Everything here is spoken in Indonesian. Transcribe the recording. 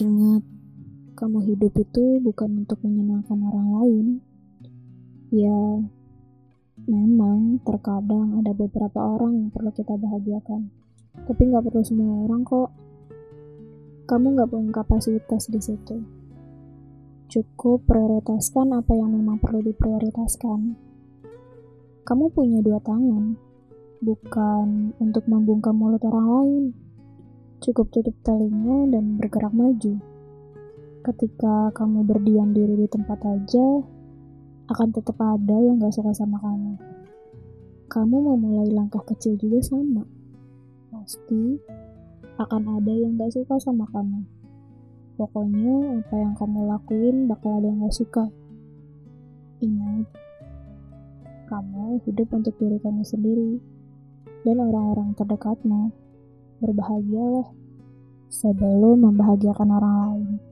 Ingat, kamu hidup itu bukan untuk menyenangkan orang lain. Ya, memang terkadang ada beberapa orang yang perlu kita bahagiakan. Tapi nggak perlu semua orang kok. Kamu nggak punya kapasitas di situ. Cukup prioritaskan apa yang memang perlu diprioritaskan. Kamu punya dua tangan, bukan untuk membungkam mulut orang lain. Cukup tutup telinga dan bergerak maju. Ketika kamu berdiam diri di tempat aja, akan tetap ada yang gak suka sama kamu. Kamu memulai langkah kecil juga sama. Pasti akan ada yang gak suka sama kamu. Pokoknya apa yang kamu lakuin bakal ada yang gak suka. Ingat, kamu hidup untuk diri kamu sendiri dan orang-orang terdekatmu. Berbahagialah sebelum membahagiakan orang lain.